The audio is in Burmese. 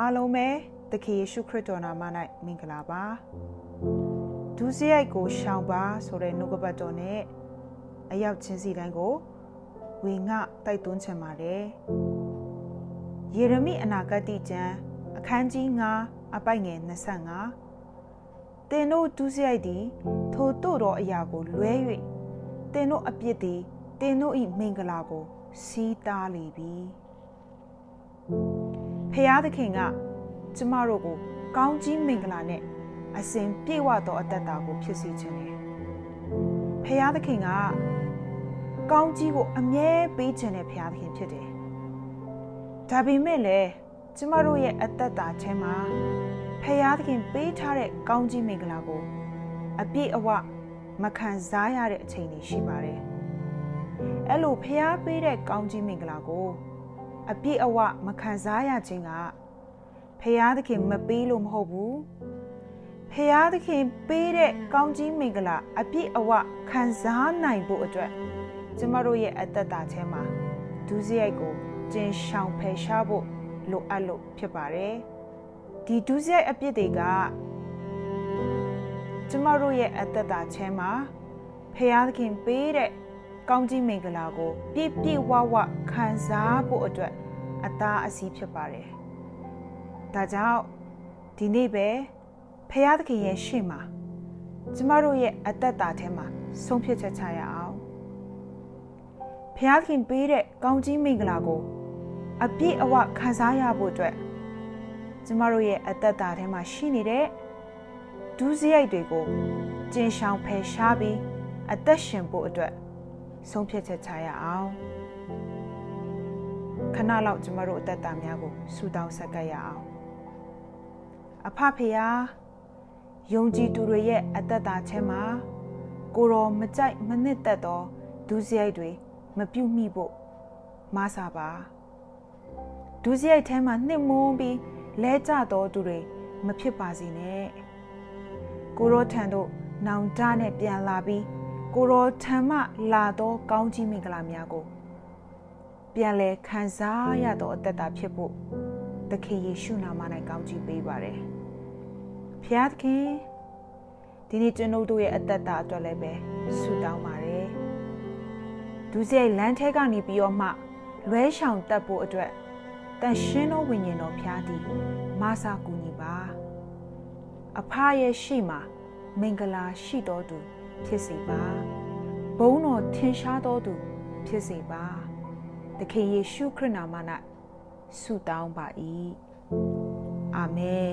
အားလုံးပဲသခင်ယေရှုခရစ်တော်နာမ၌မင်္ဂလာပါဒုစရိုက်ကိုရှောင်ပါဆိုတဲ့နှုတ်ကပတ်တော်နဲ့အရောက်ချင်းစီတိုင်းကိုဝေငှတိုက်တွန်းချင်ပါတယ်ယေရမိအနာဂတ်ကျမ်းအခန်းကြီး9အပိုက်ငယ်25တင်တို့ဒုစရိုက်သည်ထိုတို့သောအရာကိုလွဲ၍တင်တို့အပြစ်သည်တင်တို့၏မင်္ဂလာကိုစီးတားလေပြီ ဖျားသခင်ကကျမတို့ကို ကောင်းကြီးမင်္ဂလာနဲ့အစဉ်ပြေဝသောအသက်တာကိုဖြစ်စေခြင်းလေဖျားသခင်ကကောင်းကြီးကိုအမြဲပေးခြင်းတဲ့ဖျားသခင်ဖြစ်တယ်ဒါပေမဲ့လည်းကျမတို့ရဲ့အသက်တာချင်းမှာဖျားသခင်ပေးထားတဲ့ကောင်းကြီးမင်္ဂလာကို အပြည့်အဝမခံစားရတဲ့အချိန်တွေရှိပါတယ်အဲ့လိုဖျားပေးတဲ့ကောင်းကြီးမင်္ဂလာကို အပြည့်အဝမခံစားရခြင်းကဖရာသခင်မပေးလို့မဟုတ်ဘူးဖရာသခင်ပေးတဲ့ကောင်းကြီးမင်္ဂလာ အပြည့်အဝခံစားနိုင်ဖို့အတွက်ကျမတို့ရဲ့အသက်တာထဲမှာဒုစရိုက်ကိုကျင်ရှောင်ဖယ်ရှားဖို့လိုအပ်လို့ဖြစ်ပါတယ်ဒီဒုစရိုက်အပြစ်တွေကကျမတို့ရဲ့အသက်တာထဲမှာဖရာသခင်ပေးတဲ့ ကောင်းကြီးမင်္ဂလာကို ပြည့်ပြည့်ဝဝခံစားဖို့အတွက်အသားအစီးဖြစ်ပါတယ်။ဒါကြောင့်ဒီနေ့ပဲဖရာသခင်ရဲ့ရှေ့မှာကျမတို့ရဲ့အသက်တာထဲမှာဆုံးဖြတ်ချက်ချရအောင်။ဖရာသခင်ပေးတဲ့ကောင်းကြီးမင်္ဂလာကိုအပြည့်အဝခံစားရဖို့အတွက်ကျမတို့ရဲ့အသက်တာထဲမှာရှိနေတဲ့ဒုစရိုက်တွေကိုကျင်ရှောင်ဖယ်ရှားပြီးအသက်ရှင်ဖို့အတွက် ဆုံးဖြတ်ချက်ချရအောင်ခဏလောက်ကျမတို့အသက်တာများကိုဆူတောင်းဆက်ကပ်ရအောင်အဖဖေယာယုံကြည်သူတွေရဲ့အသက်တာထဲမှာကိုရောမကြိုက်မနစ်သက်သောဒုစရိုက်တွေမပြုတ်မိဖို့မဆာပါဒုစရိုက်ထဲမှာနှစ်မွန်းပြီးလဲကျသောသူတွေမဖြစ်ပါစေနဲ့ကိုရောထံတို့နောင်တနဲ့ပြန်လာပြီး ကိုရောထံမှလာသောကောင်းကြီးမင်္ဂလာများကိုပြန်လဲခံစားရသောအသက်တာဖြစ်ဖို့သခင်ယေရှုနာမ၌ကောင်းချီးပေးပါရယ်။ဖျားသခင်ဒီနေ့ကျွန်ုပ်တို့ရဲ့အသက်တာအတွက်လည်းပဲဆုတောင်းပါရယ်။ဒုစရိုက်လမ်းထဲကနေပြီးတော့မှလွဲရှောင်တတ်ဖို့အတွက်တန်ရှင်းသောဝိညာဉ်တော်ဖျားသည်မဆာကူညီပါ။အဖရဲ့ရှိမှမင်္ဂလာရှိတော်သူ ဖြစ်စေပါဘုန်းတော်ထင်ရှားတော်သူ ဖြစ်စေပါသခင်ယေရှုခရစ်နာမ၌ဆုတောင်းပါ၏အာမင်